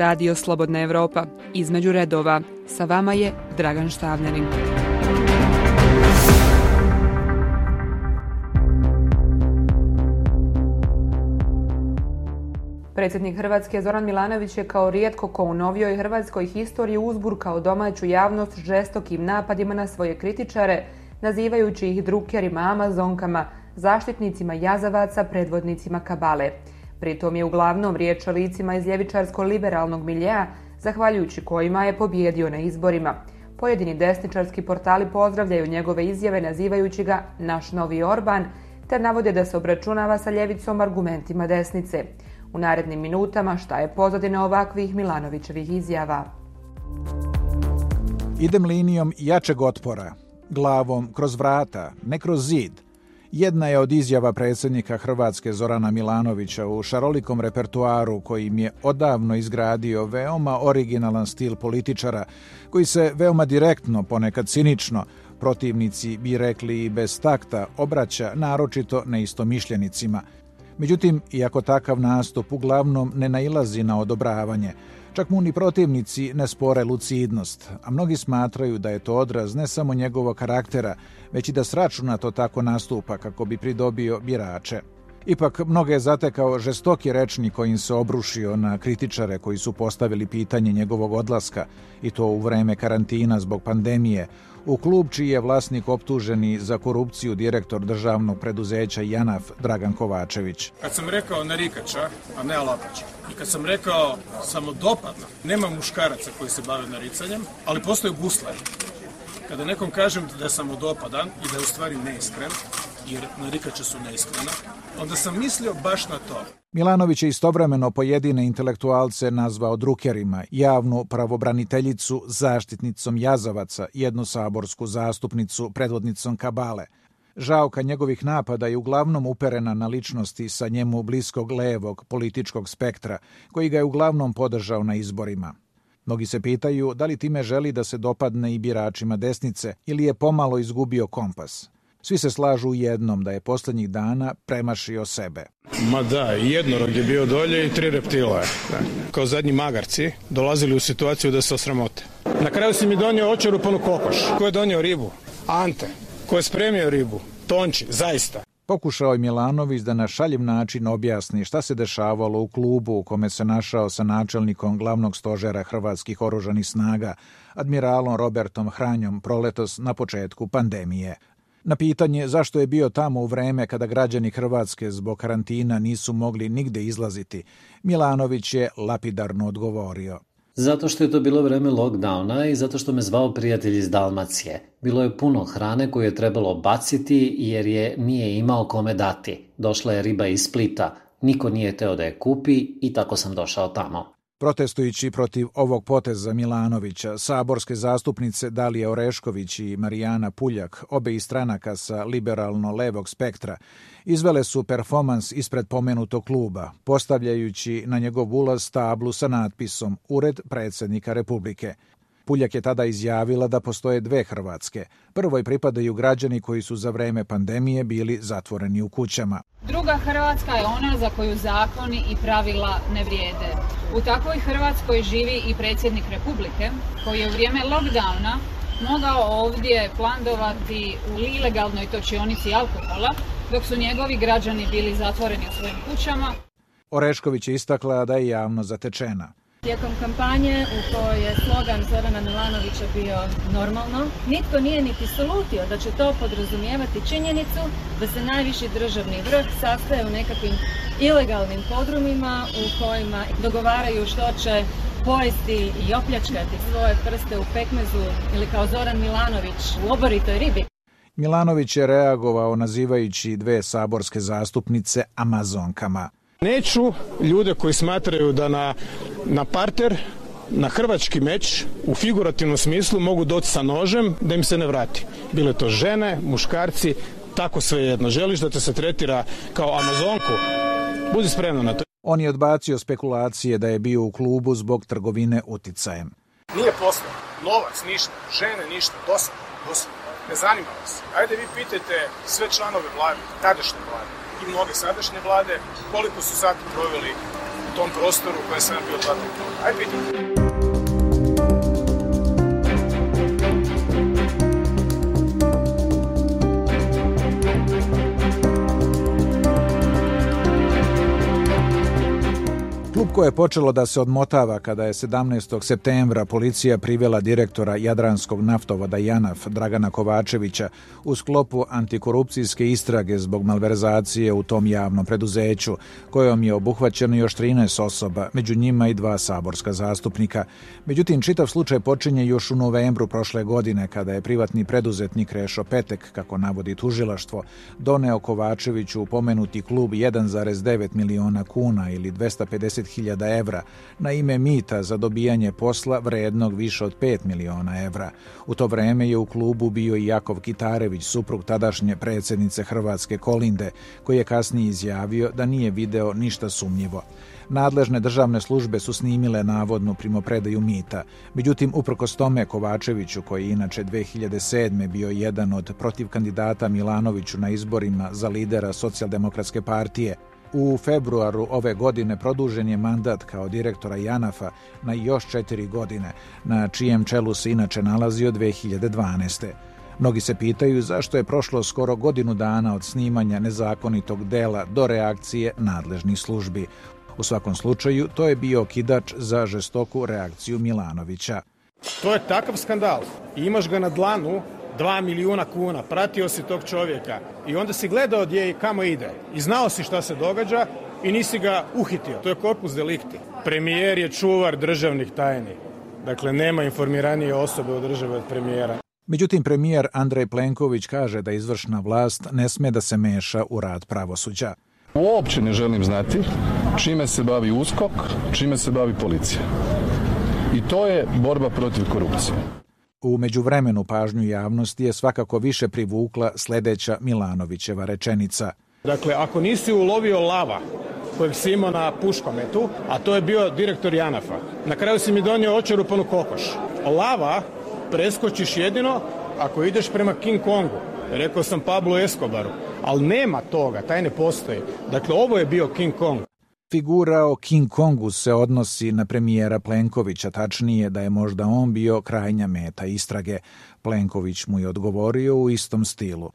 Radio Slobodna Evropa. Između redova. Sa vama je Dragan Štavljanin. Predsjednik Hrvatske Zoran Milanović je kao rijetko ko u novijoj hrvatskoj historiji uzburkao domaću javnost žestokim napadima na svoje kritičare, nazivajući ih drukerima, amazonkama, zaštitnicima jazavaca, predvodnicima kabale. Pritom je uglavnom riječ o licima iz ljevičarsko-liberalnog miljeja, zahvaljujući kojima je pobjedio na izborima. Pojedini desničarski portali pozdravljaju njegove izjave nazivajući ga naš novi Orban, te navode da se obračunava sa ljevicom argumentima desnice. U narednim minutama šta je pozadina ovakvih Milanovićevih izjava. Idem linijom jačeg otpora, glavom kroz vrata, ne kroz zid – jedna je od izjava predsjednika Hrvatske Zorana Milanovića u šarolikom repertuaru kojim je odavno izgradio veoma originalan stil političara koji se veoma direktno, ponekad cinično, protivnici bi rekli i bez takta, obraća naročito neistomišljenicima. Međutim, iako takav nastup uglavnom ne nailazi na odobravanje, Čak mu ni protivnici ne spore lucidnost, a mnogi smatraju da je to odraz ne samo njegovog karaktera, već i da sračuna to tako nastupa kako bi pridobio birače. Ipak, mnoge je zatekao žestoki rečni kojim se obrušio na kritičare koji su postavili pitanje njegovog odlaska, i to u vreme karantina zbog pandemije, u klub čiji je vlasnik optuženi za korupciju direktor državnog preduzeća Janaf Dragan Kovačević. Kad sam rekao narikača, a ne alapača, i kad sam rekao samodopadna, nema muškaraca koji se bave naricanjem, ali postoje guslari. Kada nekom kažem da je samodopadan i da je u stvari neiskren, jer narikače su neiskrena, onda sam mislio baš na to. Milanović je istovremeno pojedine intelektualce nazvao drukerima, javnu pravobraniteljicu zaštitnicom jazavaca, jednu saborsku zastupnicu predvodnicom kabale. Žaoka njegovih napada je uglavnom uperena na ličnosti sa njemu bliskog levog političkog spektra, koji ga je uglavnom podržao na izborima. Mnogi se pitaju da li time želi da se dopadne i biračima desnice ili je pomalo izgubio kompas. Svi se slažu u jednom da je posljednjih dana premašio sebe. Ma da, jednorog je bio dolje i tri reptila. Da. Kao zadnji magarci dolazili u situaciju da se osramote. Na kraju si mi donio očerupanu kokoš. Ko je donio ribu? Ante. Ko je spremio ribu? Tonči, zaista. Pokušao je Milanović da na šaljiv način objasni šta se dešavalo u klubu u kome se našao sa načelnikom glavnog stožera Hrvatskih oružanih snaga, admiralom Robertom Hranjom proletos na početku pandemije. Na pitanje zašto je bio tamo u vreme kada građani Hrvatske zbog karantina nisu mogli nigde izlaziti, Milanović je lapidarno odgovorio. Zato što je to bilo vreme lockdowna i zato što me zvao prijatelj iz Dalmacije. Bilo je puno hrane koju je trebalo baciti jer je nije imao kome dati. Došla je riba iz Splita, niko nije teo da je kupi i tako sam došao tamo. Protestujući protiv ovog poteza Milanovića, saborske zastupnice Dalija Orešković i Marijana Puljak, obe iz stranaka sa liberalno-levog spektra, izvele su performans ispred pomenutog kluba, postavljajući na njegov ulaz tablu sa natpisom Ured predsjednika Republike. Puljak je tada izjavila da postoje dve Hrvatske. Prvoj pripadaju građani koji su za vreme pandemije bili zatvoreni u kućama. Druga Hrvatska je ona za koju zakoni i pravila ne vrijede. U takvoj Hrvatskoj živi i predsjednik Republike koji je u vrijeme lockdowna mogao ovdje plandovati u ilegalnoj točionici alkohola dok su njegovi građani bili zatvoreni u svojim kućama. Orešković je istakla da je javno zatečena. Tijekom kampanje u kojoj je slogan Zorana Milanovića bio normalno, nitko nije niti salutio da će to podrazumijevati činjenicu da se najviši državni vrh sastaje u nekakvim ilegalnim podrumima u kojima dogovaraju što će pojesti i opljačkati svoje prste u pekmezu ili kao Zoran Milanović u oboritoj ribi. Milanović je reagovao nazivajući dve saborske zastupnice Amazonkama – Neću ljude koji smatraju da na, na parter, na hrvački meč, u figurativnom smislu mogu doći sa nožem da im se ne vrati. Bile to žene, muškarci, tako sve jedno. Želiš da te se tretira kao amazonku? Budi spremna na to. On je odbacio spekulacije da je bio u klubu zbog trgovine uticajem. Nije posao, novac, ništa, žene, ništa, dosadno, dosadno. Ne zanima vas. Ajde vi pitajte sve članove vlade, tadašnje vlade i mnoge sadašnje vlade, koliko su sati proveli tom prostoru koje sam bio tada. Ajde vidimo. Klupko je počelo da se odmotava kada je 17. septembra policija privela direktora Jadranskog naftovoda Janaf Dragana Kovačevića u sklopu antikorupcijske istrage zbog malverzacije u tom javnom preduzeću, kojom je obuhvaćeno još 13 osoba, među njima i dva saborska zastupnika. Međutim, čitav slučaj počinje još u novembru prošle godine kada je privatni preduzetnik Rešo Petek, kako navodi tužilaštvo, doneo Kovačeviću u pomenuti klub 1,9 miliona kuna ili 250 hiljada evra na ime mita za dobijanje posla vrednog više od 5 miliona evra. U to vreme je u klubu bio i Jakov Kitarević, suprug tadašnje predsjednice Hrvatske Kolinde, koji je kasnije izjavio da nije video ništa sumnjivo. Nadležne državne službe su snimile navodnu primopredaju mita. Međutim, uprkos tome Kovačeviću, koji je inače 2007. bio jedan od protiv kandidata Milanoviću na izborima za lidera socijaldemokratske partije, u februaru ove godine produžen je mandat kao direktora Janafa na još četiri godine, na čijem čelu se inače nalazio 2012. Mnogi se pitaju zašto je prošlo skoro godinu dana od snimanja nezakonitog dela do reakcije nadležnih službi. U svakom slučaju, to je bio kidač za žestoku reakciju Milanovića. To je takav skandal. Imaš ga na dlanu 2 milijuna kuna, pratio si tog čovjeka i onda si gledao gdje i kamo ide i znao si šta se događa i nisi ga uhitio. To je korpus delikti. Premijer je čuvar državnih tajni. Dakle, nema informiranije osobe u državi od premijera. Međutim, premijer Andrej Plenković kaže da izvršna vlast ne sme da se meša u rad pravosuđa. Uopće ne želim znati čime se bavi USKOK, čime se bavi policija. I to je borba protiv korupcije. U međuvremenu pažnju javnosti je svakako više privukla sledeća Milanovićeva rečenica. Dakle, ako nisi ulovio lava kojeg si imao na puškometu, a to je bio direktor Janafa, na kraju si mi donio očerupanu kokoš. Lava preskočiš jedino ako ideš prema King Kongu. Rekao sam Pablo Escobaru. Ali nema toga, taj ne postoji. Dakle, ovo je bio King Kong. Figura o King Kongu se odnosi na premijera Plenkovića, tačnije da je možda on bio krajnja meta istrage. Plenković mu je odgovorio u istom stilu.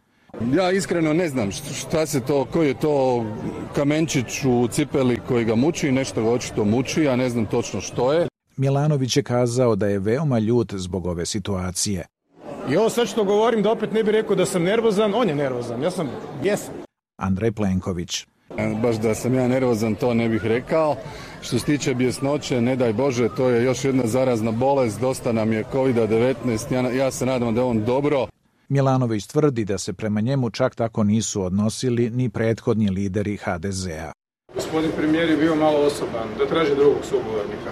Ja iskreno ne znam šta se to, koji je to kamenčić u cipeli koji ga muči, nešto ga očito muči, ja ne znam točno što je. Milanović je kazao da je veoma ljut zbog ove situacije. I ovo sad što govorim da opet ne bi rekao da sam nervozan, on je nervozan, ja sam bjesan. Andrej Plenković. Baš da sam ja nervozan, to ne bih rekao. Što se tiče bjesnoće, ne daj Bože, to je još jedna zarazna bolest, dosta nam je COVID-19, ja, ja se nadam da je on dobro. Milanović tvrdi da se prema njemu čak tako nisu odnosili ni prethodni lideri HDZ-a. Gospodin premijer je bio malo osoban, da traži drugog sugovornika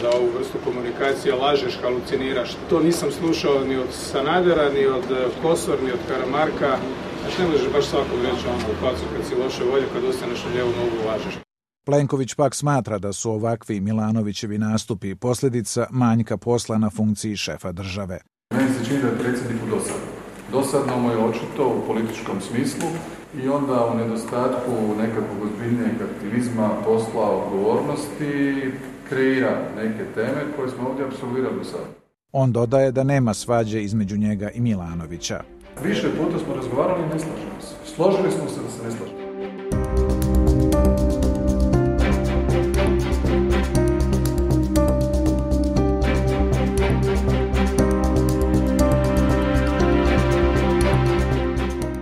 za ovu vrstu komunikacije, lažeš, haluciniraš. To nisam slušao ni od Sanadera, ni od Kosor, ni od Karamarka. Znači ne možeš baš svakog reći ono u facu kad si loše volje, kad ostaneš na lijevu nogu lažeš. Plenković pak smatra da su ovakvi Milanovićevi nastupi posljedica manjka posla na funkciji šefa države. Meni se čini da je predsjedniku dosadno. Dosadno mu je očito u političkom smislu i onda u nedostatku nekakvog ozbiljnijeg aktivizma, posla, odgovornosti kreira neke teme koje smo ovdje absolvirali sad. On dodaje da nema svađe između njega i Milanovića. Više puta smo razgovarali i ne slažemo se. Složili smo se da se ne slažemo.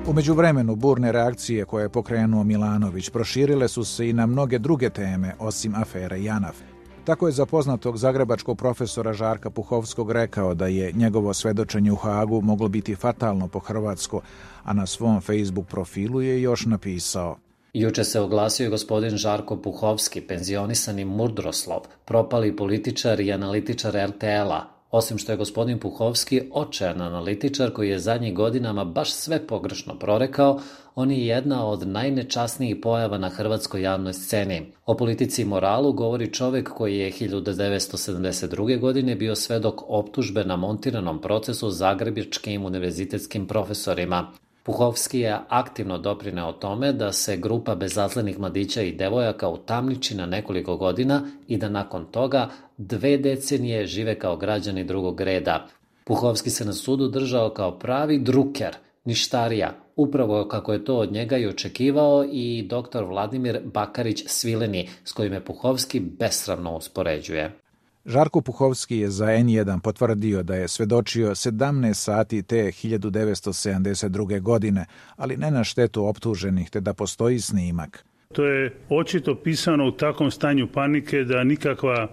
U međuvremenu burne reakcije koje je pokrenuo Milanović proširile su se i na mnoge druge teme osim afere Janaf. Tako je za poznatog zagrebačkog profesora Žarka Puhovskog rekao da je njegovo svedočenje u Hagu moglo biti fatalno po Hrvatsko, a na svom Facebook profilu je još napisao. Juče se oglasio gospodin Žarko Puhovski, penzionisani Murdroslov, propali političar i analitičar RTL-a, osim što je gospodin Puhovski očajan analitičar koji je zadnjih godinama baš sve pogrešno prorekao, on je jedna od najnečasnijih pojava na hrvatskoj javnoj sceni. O politici i moralu govori čovek koji je 1972. godine bio svedok optužbe na montiranom procesu zagrebičkim univerzitetskim profesorima. Puhovski je aktivno doprineo tome da se grupa bezazlenih mladića i devojaka utamniči na nekoliko godina i da nakon toga dve decenije žive kao građani drugog reda. Puhovski se na sudu držao kao pravi druker, ništarija, upravo kako je to od njega i očekivao i dr. Vladimir Bakarić Svileni, s kojim je Puhovski besravno uspoređuje. Žarko Puhovski je za N1 potvrdio da je svedočio 17 sati te 1972. godine, ali ne na štetu optuženih, te da postoji snimak. To je očito pisano u takvom stanju panike da nikakva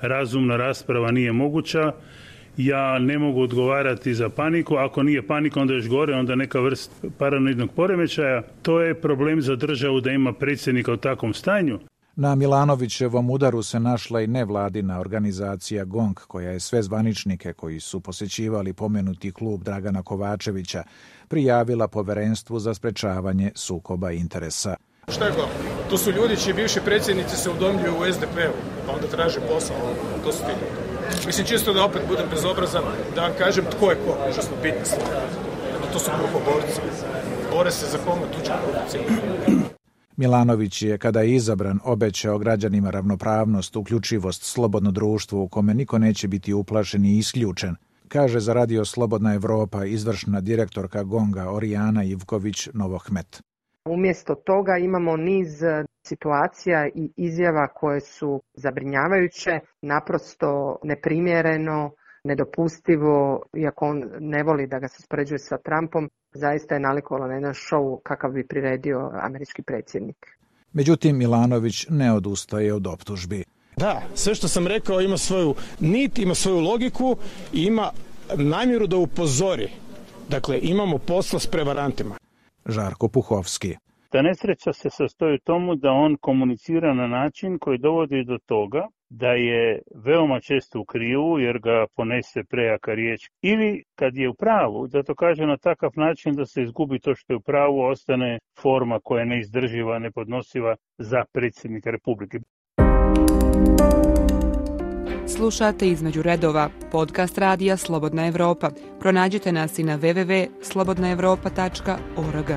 razumna rasprava nije moguća. Ja ne mogu odgovarati za paniku. Ako nije panika, onda još gore, onda neka vrst paranoidnog poremećaja. To je problem za državu da ima predsjednika u takvom stanju. Na Milanovićevom udaru se našla i nevladina organizacija GONG, koja je sve zvaničnike koji su posjećivali pomenuti klub Dragana Kovačevića prijavila poverenstvu za sprečavanje sukoba interesa. Šta je? To su ljudi čiji bivši predsjednici se udomljuju u SDP-u, pa onda traže posao. To su ti ljudi. Mislim, čisto da opet budem bezobrazan, da vam kažem tko je ko, užasno stvar. To su grupoborci. Bore se za komu tuđu korupciju. Milanović je, kada je izabran, obećao građanima ravnopravnost, uključivost, slobodno društvo u kome niko neće biti uplašen i isključen, kaže za radio Slobodna Evropa izvršna direktorka Gonga Orijana Ivković Novohmet. Umjesto toga imamo niz situacija i izjava koje su zabrinjavajuće, naprosto neprimjereno, nedopustivo, iako on ne voli da ga se spoređuje sa Trumpom, zaista je nalikovalo na jedan show kakav bi priredio američki predsjednik. Međutim, Milanović ne odustaje od optužbi. Da, sve što sam rekao ima svoju nit, ima svoju logiku i ima namjeru da upozori. Dakle, imamo posla s prevarantima. Žarko Puhovski. Ta nesreća se sastoji u tomu da on komunicira na način koji dovodi do toga da je veoma često u krivu jer ga ponese prejaka riječ ili kad je u pravu da to kaže na takav način da se izgubi to što je u pravu ostane forma koja je neizdrživa, nepodnosiva za predsjednika Republike. Slušate između redova podcast radija Slobodna Evropa. Pronađite nas i na www.slobodnaevropa.org.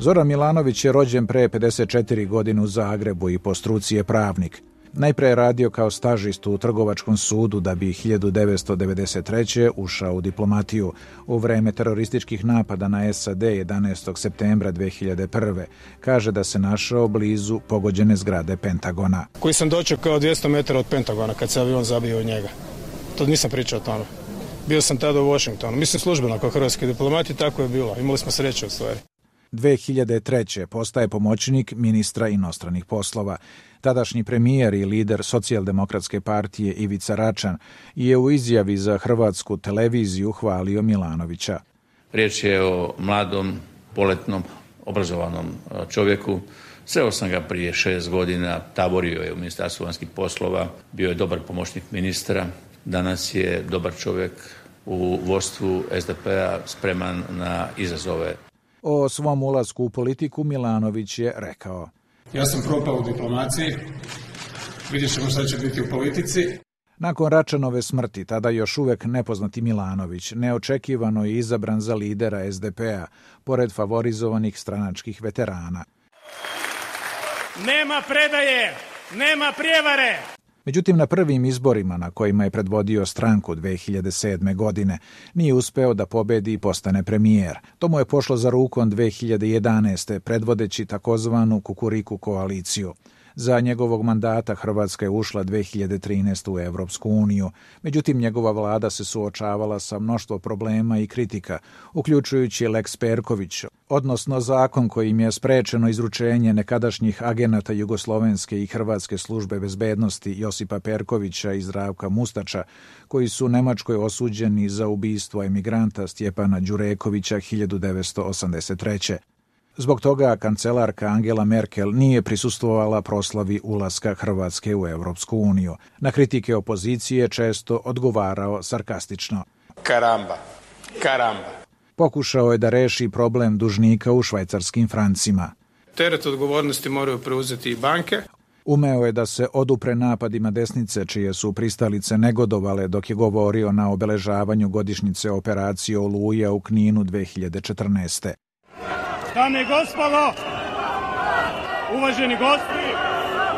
Zoran Milanović je rođen pre 54 godine u Zagrebu i po struci je pravnik. Najpre je radio kao stažist u Trgovačkom sudu da bi 1993. ušao u diplomatiju u vreme terorističkih napada na SAD 11. septembra 2001. Kaže da se našao blizu pogođene zgrade Pentagona. Koji sam dočekao 200 metara od Pentagona kad se avion zabio u njega. To nisam pričao o tome. Bio sam tada u Washingtonu. Mislim službeno kao hrvatski diplomat i tako je bilo. Imali smo sreće u stvari. 2003. postaje pomoćnik ministra inostranih poslova. Tadašnji premijer i lider socijaldemokratske partije Ivica Račan je u izjavi za hrvatsku televiziju hvalio Milanovića. Riječ je o mladom, poletnom, obrazovanom čovjeku. Sreo sam ga prije šest godina, taborio je u Ministarstvu vanjskih poslova, bio je dobar pomoćnik ministra, danas je dobar čovjek u vodstvu SDP-a spreman na izazove O svom ulasku u politiku Milanović je rekao. Ja sam propao u diplomaciji, vidjet ćemo šta će biti u politici. Nakon Račanove smrti, tada još uvek nepoznati Milanović, neočekivano je izabran za lidera SDP-a, pored favorizovanih stranačkih veterana. Nema predaje, nema prijevare. Međutim, na prvim izborima na kojima je predvodio stranku 2007. godine nije uspeo da pobedi i postane premijer. To mu je pošlo za rukom 2011. predvodeći takozvanu Kukuriku koaliciju. Za njegovog mandata Hrvatska je ušla 2013. u Europsku uniju. Međutim, njegova vlada se suočavala sa mnoštvo problema i kritika, uključujući Lex Perković, odnosno zakon kojim je sprečeno izručenje nekadašnjih agenata Jugoslovenske i Hrvatske službe bezbednosti Josipa Perkovića i Zdravka Mustača, koji su u Nemačkoj osuđeni za ubistvo emigranta Stjepana Đurekovića 1983. Zbog toga kancelarka Angela Merkel nije prisustvovala proslavi ulaska Hrvatske u Europsku uniju. Na kritike opozicije često odgovarao sarkastično. Karamba, karamba. Pokušao je da reši problem dužnika u švajcarskim francima. Teret odgovornosti moraju preuzeti i banke. Umeo je da se odupre napadima desnice čije su pristalice negodovale dok je govorio na obeležavanju godišnjice operacije Oluja u Kninu 2014. Dame i gospodo, uvaženi gosti,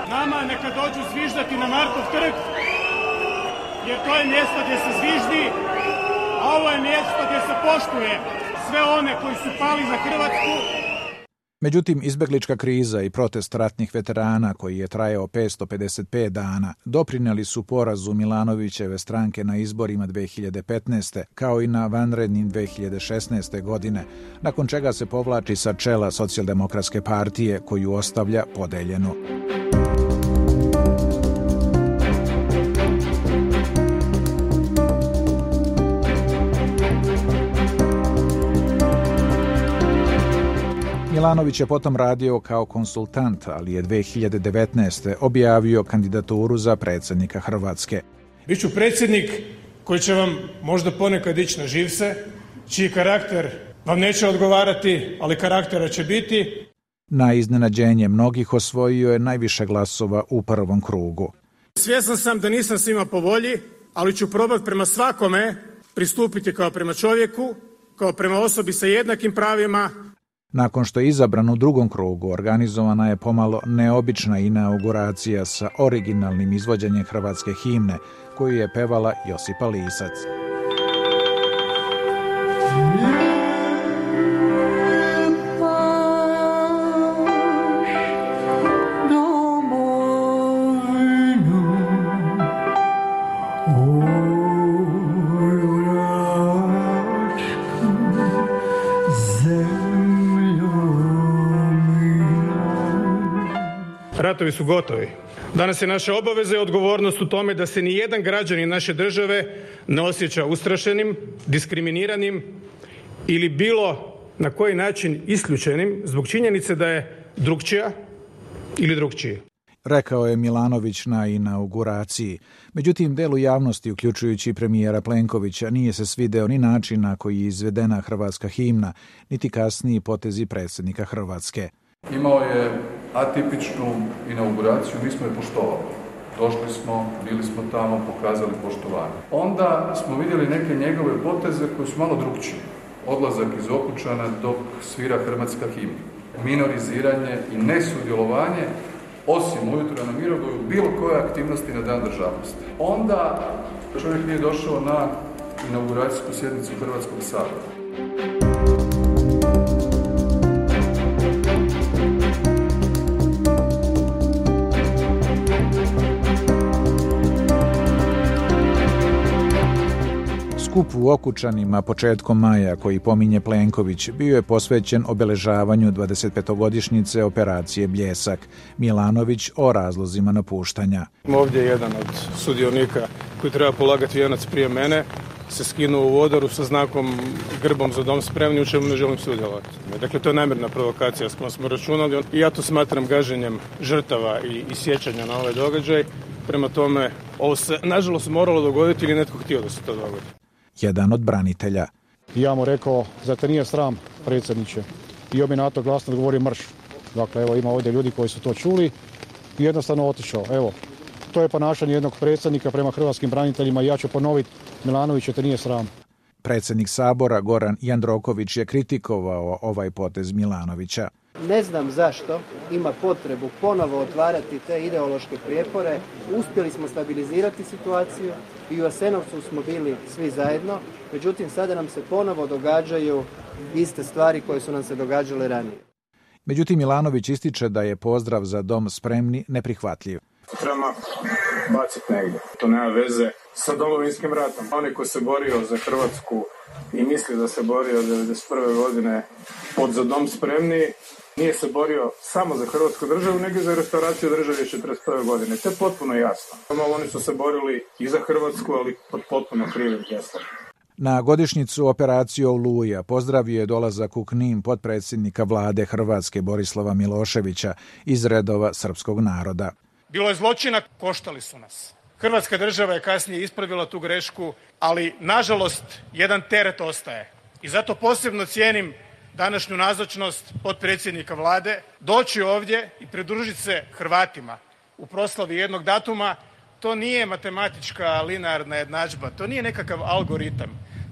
nama neka dođu zviždati na Markov trg, jer to je mjesto gdje se zviždi, a ovo je mjesto gdje se poštuje sve one koji su pali za Hrvatsku Međutim, izbeglička kriza i protest ratnih veterana koji je trajao 555 dana doprinjeli su porazu Milanovićeve stranke na izborima 2015. kao i na vanrednim 2016. godine, nakon čega se povlači sa čela socijaldemokratske partije koju ostavlja podeljenu. Milanović je potom radio kao konsultant, ali je 2019. objavio kandidaturu za predsjednika Hrvatske. Biću predsjednik koji će vam možda ponekad ići na živse, čiji karakter vam neće odgovarati, ali karaktera će biti. Na iznenađenje mnogih osvojio je najviše glasova u prvom krugu. Svjesan sam da nisam svima po volji, ali ću probati prema svakome pristupiti kao prema čovjeku, kao prema osobi sa jednakim pravima, nakon što je izabran u drugom krugu, organizovana je pomalo neobična inauguracija sa originalnim izvođenjem hrvatske himne, koju je pevala Josipa Lisac. Ratovi su gotovi. Danas je naša obaveza i odgovornost u tome da se ni jedan građanin naše države ne osjeća ustrašenim, diskriminiranim ili bilo na koji način isključenim zbog činjenice da je drugčija ili drugčiji. Rekao je Milanović na inauguraciji. Međutim, delu javnosti, uključujući premijera Plenkovića, nije se svideo ni način na koji je izvedena hrvatska himna, niti kasniji potezi predsjednika Hrvatske. Imao je atipičnu inauguraciju, mi smo je poštovali. Došli smo, bili smo tamo, pokazali poštovanje. Onda smo vidjeli neke njegove poteze koje su malo drugčije. Odlazak iz Okučana dok svira hrvatska himna. Minoriziranje i nesudjelovanje osim ujutro na Mirogoju, bilo koje aktivnosti na dan državnosti. Onda čovjek nije došao na inauguracijsku sjednicu Hrvatskog sabora. Skup u Okučanima početkom maja koji pominje Plenković bio je posvećen obeležavanju 25-godišnjice operacije Bljesak. Milanović o razlozima napuštanja. Ovdje je jedan od sudionika koji treba polagati vijenac prije mene se skinuo u vodoru sa znakom grbom za dom spremni u čemu ne želim sudjelovati. Dakle, to je namjerna provokacija s kojom smo računali i ja to smatram gaženjem žrtava i, i sjećanja na ovaj događaj. Prema tome, ovo se nažalost moralo dogoditi ili netko htio da se to dogodi jedan od branitelja. Ja mu rekao, za te nije sram, predsjedniče. I on mi na to glasno odgovorio mrš. Dakle, evo ima ovdje ljudi koji su to čuli i jednostavno otišao. Evo, to je ponašanje jednog predsjednika prema hrvatskim braniteljima i ja ću ponoviti, Milanović, te nije sram. Predsjednik Sabora Goran Jandroković je kritikovao ovaj potez Milanovića. Ne znam zašto ima potrebu ponovo otvarati te ideološke prijepore. Uspjeli smo stabilizirati situaciju i u Asenovcu smo bili svi zajedno, međutim sada nam se ponovo događaju iste stvari koje su nam se događale ranije. Međutim, Milanović ističe da je pozdrav za dom spremni neprihvatljiv. Treba baciti negdje. To nema veze sa domovinskim ratom. Oni koji se borio za Hrvatsku i misli da se borio od 1991. godine pod za dom spremni, nije se borio samo za Hrvatsku državu, nego i za restauraciju države 1941. godine. To je potpuno jasno. Samo oni su se borili i za Hrvatsku, ali pod potpuno krivim gestom. Na godišnjicu operacije Oluja pozdravio je dolazak u Knin potpredsjednika vlade Hrvatske Borislava Miloševića iz redova srpskog naroda. Bilo je zločina, koštali su nas. Hrvatska država je kasnije ispravila tu grešku, ali nažalost jedan teret ostaje. I zato posebno cijenim današnju nazočnost potpredsjednika vlade, doći ovdje i pridružiti se Hrvatima u proslavi jednog datuma, to nije matematička linearna jednadžba, to nije nekakav algoritam.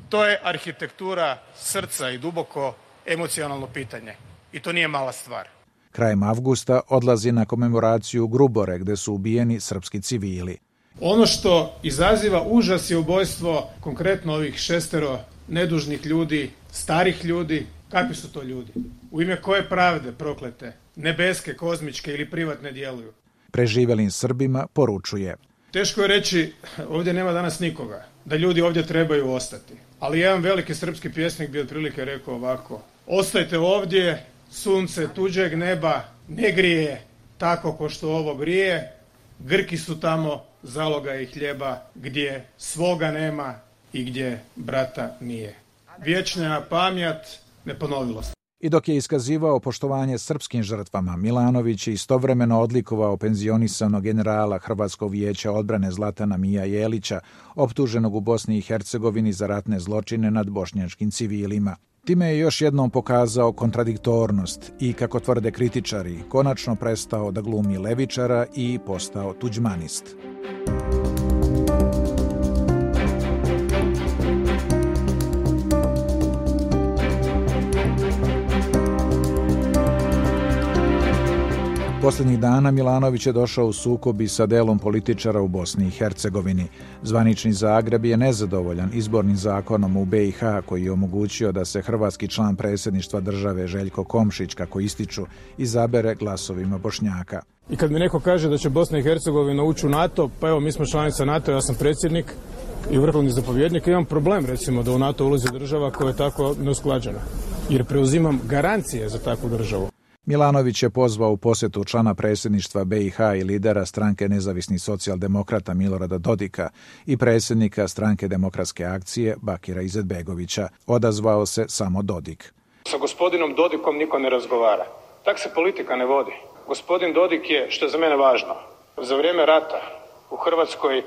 To je arhitektura srca i duboko emocionalno pitanje. I to nije mala stvar. Krajem avgusta odlazi na komemoraciju Grubore gde su ubijeni srpski civili. Ono što izaziva užas je ubojstvo konkretno ovih šestero nedužnih ljudi, starih ljudi. Kakvi su to ljudi? U ime koje pravde proklete, nebeske, kozmičke ili privatne djeluju? Preživelim Srbima poručuje. Teško je reći, ovdje nema danas nikoga, da ljudi ovdje trebaju ostati. Ali jedan veliki srpski pjesnik bi otprilike rekao ovako. Ostajte ovdje, sunce tuđeg neba ne grije tako ko što ovo grije. Grki su tamo, zaloga i hljeba, gdje svoga nema i gdje brata nije. Vječna pamjat ne ponovilo se. I dok je iskazivao poštovanje srpskim žrtvama, Milanović je istovremeno odlikovao penzionisanog generala Hrvatskog vijeća odbrane Zlatana Mija Jelića, optuženog u Bosni i Hercegovini za ratne zločine nad bošnjačkim civilima. Time je još jednom pokazao kontradiktornost i, kako tvrde kritičari, konačno prestao da glumi levičara i postao tuđmanist. Poslednjih dana Milanović je došao u sukobi sa delom političara u Bosni i Hercegovini. Zvanični Zagreb je nezadovoljan izbornim zakonom u BiH koji je omogućio da se hrvatski član predsjedništva države Željko Komšić, kako ističu, izabere glasovima Bošnjaka. I kad mi neko kaže da će Bosna i Hercegovina ući u NATO, pa evo mi smo članica NATO, ja sam predsjednik i vrhovni zapovjednik, imam problem recimo da u NATO ulazi država koja je tako neusklađena. Jer preuzimam garancije za takvu državu. Milanović je pozvao u posjetu člana predsjedništva BiH i lidera stranke nezavisnih socijaldemokrata Milorada Dodika i predsjednika stranke demokratske akcije Bakira Izetbegovića. Odazvao se samo Dodik. Sa gospodinom Dodikom niko ne razgovara. Tak se politika ne vodi. Gospodin Dodik je, što je za mene važno, za vrijeme rata u Hrvatskoj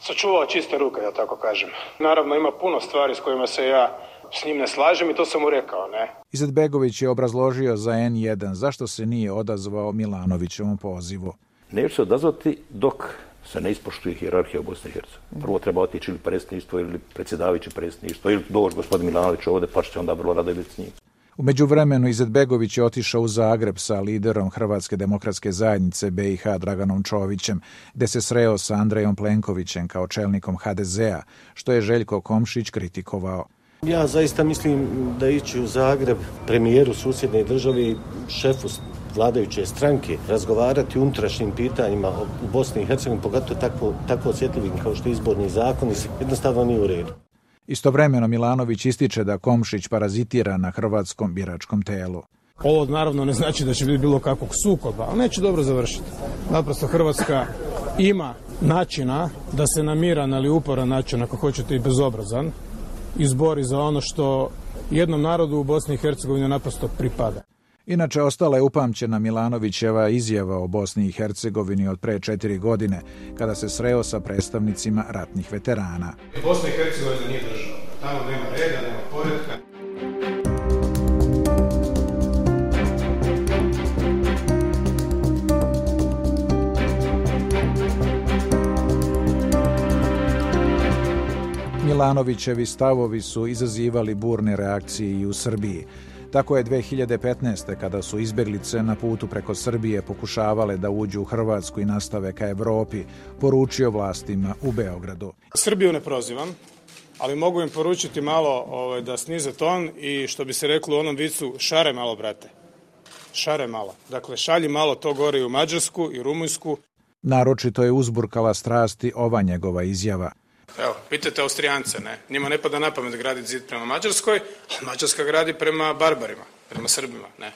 sačuvao čiste ruke, da tako kažem. Naravno, ima puno stvari s kojima se ja s njim ne slažem i to sam mu rekao, ne. Izetbegović je obrazložio za N1 zašto se nije odazvao Milanovićevom pozivu. Neću se odazvati dok se ne ispoštuje hjerarhija u Bosni i Hercegovini. Prvo treba otići ili predsjedništvo ili predsjedavajući predsjedništvo ili doći gospodin Milanović ovdje pa će onda vrlo rado biti s njim. U međuvremenu Izetbegović je otišao u Zagreb sa liderom Hrvatske demokratske zajednice BiH Draganom Čovićem, gde se sreo sa Andrejom Plenkovićem kao čelnikom HDZ-a, što je Željko Komšić kritikovao. Ja zaista mislim da ići u Zagreb premijeru susjedne države i šefu vladajuće stranke razgovarati o unutrašnjim pitanjima u Bosni i Hercegovini, pogotovo tako, tako osjetljivim kao što je izborni zakon, jednostavno nije u redu. Istovremeno Milanović ističe da Komšić parazitira na hrvatskom biračkom telu. Ovo naravno ne znači da će biti bilo kakvog sukoba, ali neće dobro završiti. Naprosto Hrvatska ima načina da se na miran ali uporan način, ako hoćete i bezobrazan, izbori za ono što jednom narodu u Bosni i Hercegovini naprosto pripada. Inače, ostala je upamćena Milanovićeva izjava o Bosni i Hercegovini od pre četiri godine, kada se sreo sa predstavnicima ratnih veterana. Bosna i Hercegovina nije država. Tamo nema reda, nema poredka. Milanovićevi stavovi su izazivali burne reakcije i u Srbiji. Tako je 2015. kada su izbjeglice na putu preko Srbije pokušavale da uđu u Hrvatsku i nastave ka Evropi, poručio vlastima u Beogradu. Srbiju ne prozivam, ali mogu im poručiti malo ovaj, da snize ton i što bi se reklo u onom vicu šare malo, brate. Šare malo. Dakle, šalji malo to gore i u Mađarsku i Rumunjsku. Naročito je uzburkala strasti ova njegova izjava. Evo, pitajte Austrijance, ne? Njima ne pada na pamet graditi zid prema Mađarskoj, a Mađarska gradi prema barbarima, prema Srbima, ne?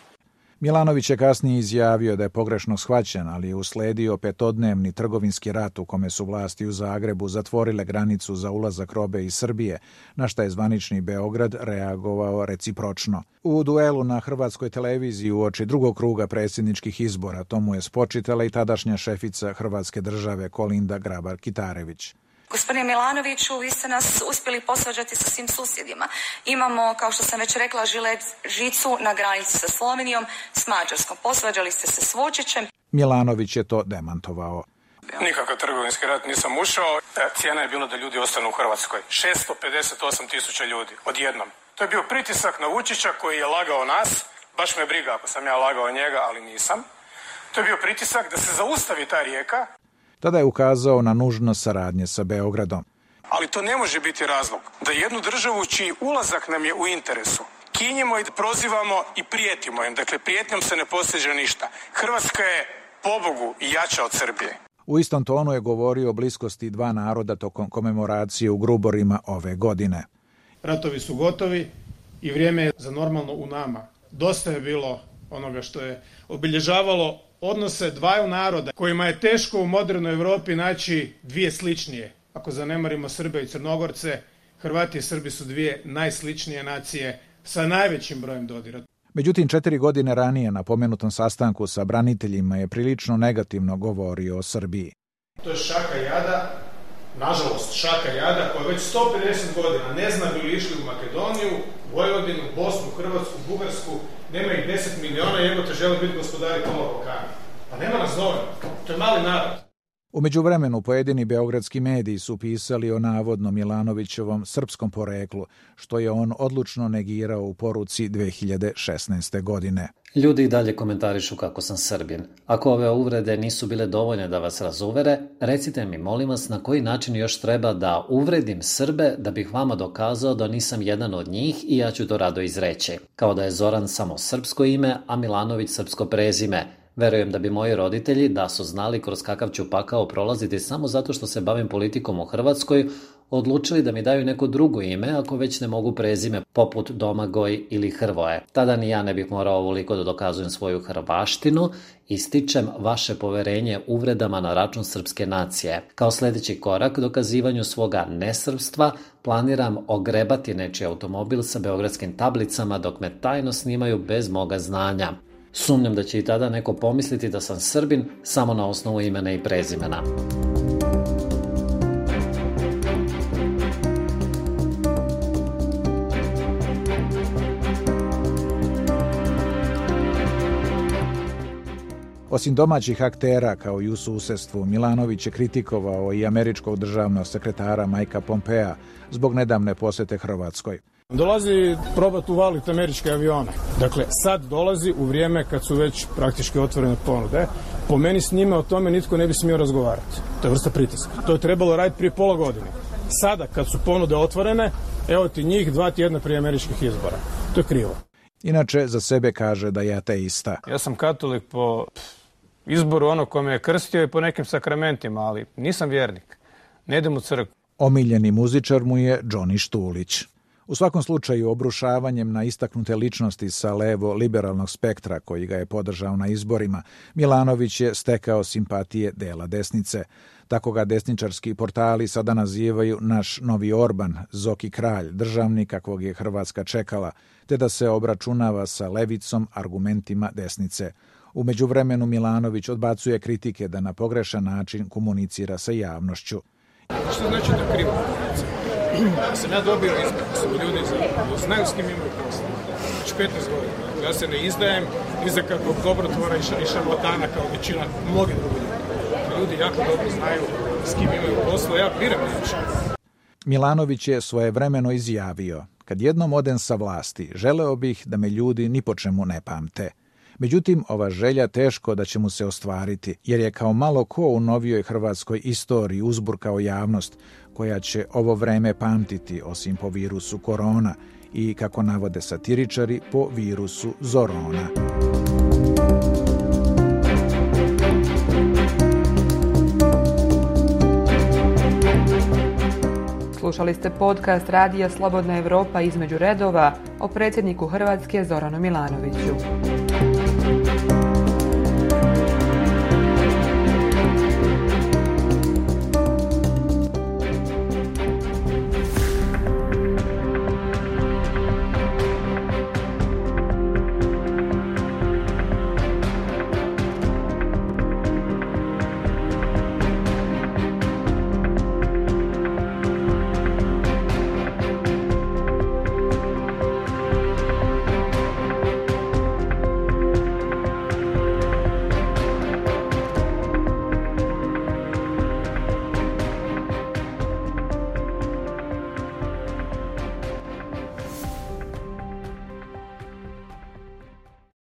Milanović je kasnije izjavio da je pogrešno shvaćen, ali je usledio petodnevni trgovinski rat u kome su vlasti u Zagrebu zatvorile granicu za ulazak robe iz Srbije, na šta je zvanični Beograd reagovao recipročno. U duelu na hrvatskoj televiziji u oči drugog kruga predsjedničkih izbora tomu je spočitala i tadašnja šefica Hrvatske države Kolinda Grabar-Kitarević. Gospodine Milanoviću, vi ste nas uspjeli posvađati sa svim susjedima. Imamo, kao što sam već rekla, žilet žicu na granici sa Slovenijom, s Mađarskom. Posvađali ste se s Vučićem. Milanović je to demantovao. Nikakav trgovinski rat nisam ušao. E, cijena je bila da ljudi ostanu u Hrvatskoj. 658 tisuća ljudi, odjednom. To je bio pritisak na Vučića koji je lagao nas. Baš me briga ako sam ja lagao njega, ali nisam. To je bio pritisak da se zaustavi ta rijeka. Tada je ukazao na nužnost saradnje sa Beogradom. Ali to ne može biti razlog da jednu državu čiji ulazak nam je u interesu kinjimo i prozivamo i prijetimo im. Dakle, prijetnjom se ne postiže ništa. Hrvatska je pobogu jača od Srbije. U istom tonu je govorio o bliskosti dva naroda tokom komemoracije u Gruborima ove godine. Ratovi su gotovi i vrijeme je za normalno u nama. Dosta je bilo onoga što je obilježavalo odnose dvaju naroda kojima je teško u modernoj Europi naći dvije sličnije. Ako zanemarimo Srbe i Crnogorce, Hrvati i Srbi su dvije najsličnije nacije sa najvećim brojem dodira. Međutim, četiri godine ranije na pomenutom sastanku sa braniteljima je prilično negativno govorio o Srbiji. To je šaka jada, nažalost šaka jada koja već 150 godina ne zna bi li išli u Makedoniju, Vojvodinu, Bosnu, Hrvatsku, Bugarsku, nema ih 10 miliona i evo te žele biti gospodari kola Balkana. Pa nema nas dovoljno, to je mali narod. U međuvremenu pojedini beogradski mediji su pisali o navodno Milanovićevom srpskom poreklu, što je on odlučno negirao u poruci 2016. godine. Ljudi i dalje komentarišu kako sam Srbin. Ako ove uvrede nisu bile dovoljne da vas razuvere, recite mi, molim vas, na koji način još treba da uvredim Srbe da bih vama dokazao da nisam jedan od njih i ja ću to rado izreći. Kao da je Zoran samo srpsko ime, a Milanović srpsko prezime, Verujem da bi moji roditelji, da su znali kroz kakav ću pakao prolaziti samo zato što se bavim politikom u Hrvatskoj, odlučili da mi daju neko drugo ime ako već ne mogu prezime poput Domagoj ili Hrvoje. Tada ni ja ne bih morao ovoliko da dokazujem svoju hrvaštinu i stičem vaše poverenje uvredama na račun srpske nacije. Kao sledeći korak dokazivanju svoga nesrpstva planiram ogrebati nečiji automobil sa beogradskim tablicama dok me tajno snimaju bez moga znanja. Sumnjam da će i tada neko pomisliti da sam Srbin samo na osnovu imena i prezimena. Osim domaćih aktera, kao i u susestvu, Milanović je kritikovao i američkog državnog sekretara Majka Pompea zbog nedavne posete Hrvatskoj. Dolazi probati uvaliti američke avione. Dakle, sad dolazi u vrijeme kad su već praktički otvorene ponude. Po meni s njime o tome nitko ne bi smio razgovarati. To je vrsta pritiska. To je trebalo raditi prije pola godine. Sada, kad su ponude otvorene, evo ti njih dva tjedna prije američkih izbora. To je krivo. Inače, za sebe kaže da je ateista. Ja sam katolik po izboru ono ko me je krstio i po nekim sakramentima, ali nisam vjernik. Ne idem u crkvu. Omiljeni muzičar mu je Johnny Štulić. U svakom slučaju obrušavanjem na istaknute ličnosti sa levo liberalnog spektra koji ga je podržao na izborima, Milanović je stekao simpatije dela desnice. Tako ga desničarski portali sada nazivaju naš novi Orban, Zoki kralj, državnik kakvog je Hrvatska čekala, te da se obračunava sa levicom argumentima desnice. U međuvremenu Milanović odbacuje kritike da na pogrešan način komunicira sa javnošću. Što znači da krivo da sam ja dobio izbor, da ljudi znaju s kim imaju posla. Znači 15 godina. Ja se ne izdajem ni za kakvog dobrotvora i šarlatana kao većina mnogi drugi ljudi. Ljudi jako dobro znaju s kim imaju posla, ja biram neće. Milanović je svojevremeno izjavio, kad jednom odem sa vlasti, želeo bih da me ljudi ni po čemu ne pamte. Međutim, ova želja teško da će mu se ostvariti, jer je kao malo ko u novijoj hrvatskoj istoriji uzburkao javnost, koja će ovo vreme pamtiti osim po virusu korona i, kako navode satiričari, po virusu zorona. Slušali ste podcast Radija Slobodna Evropa između redova o predsjedniku Hrvatske Zoranu Milanoviću.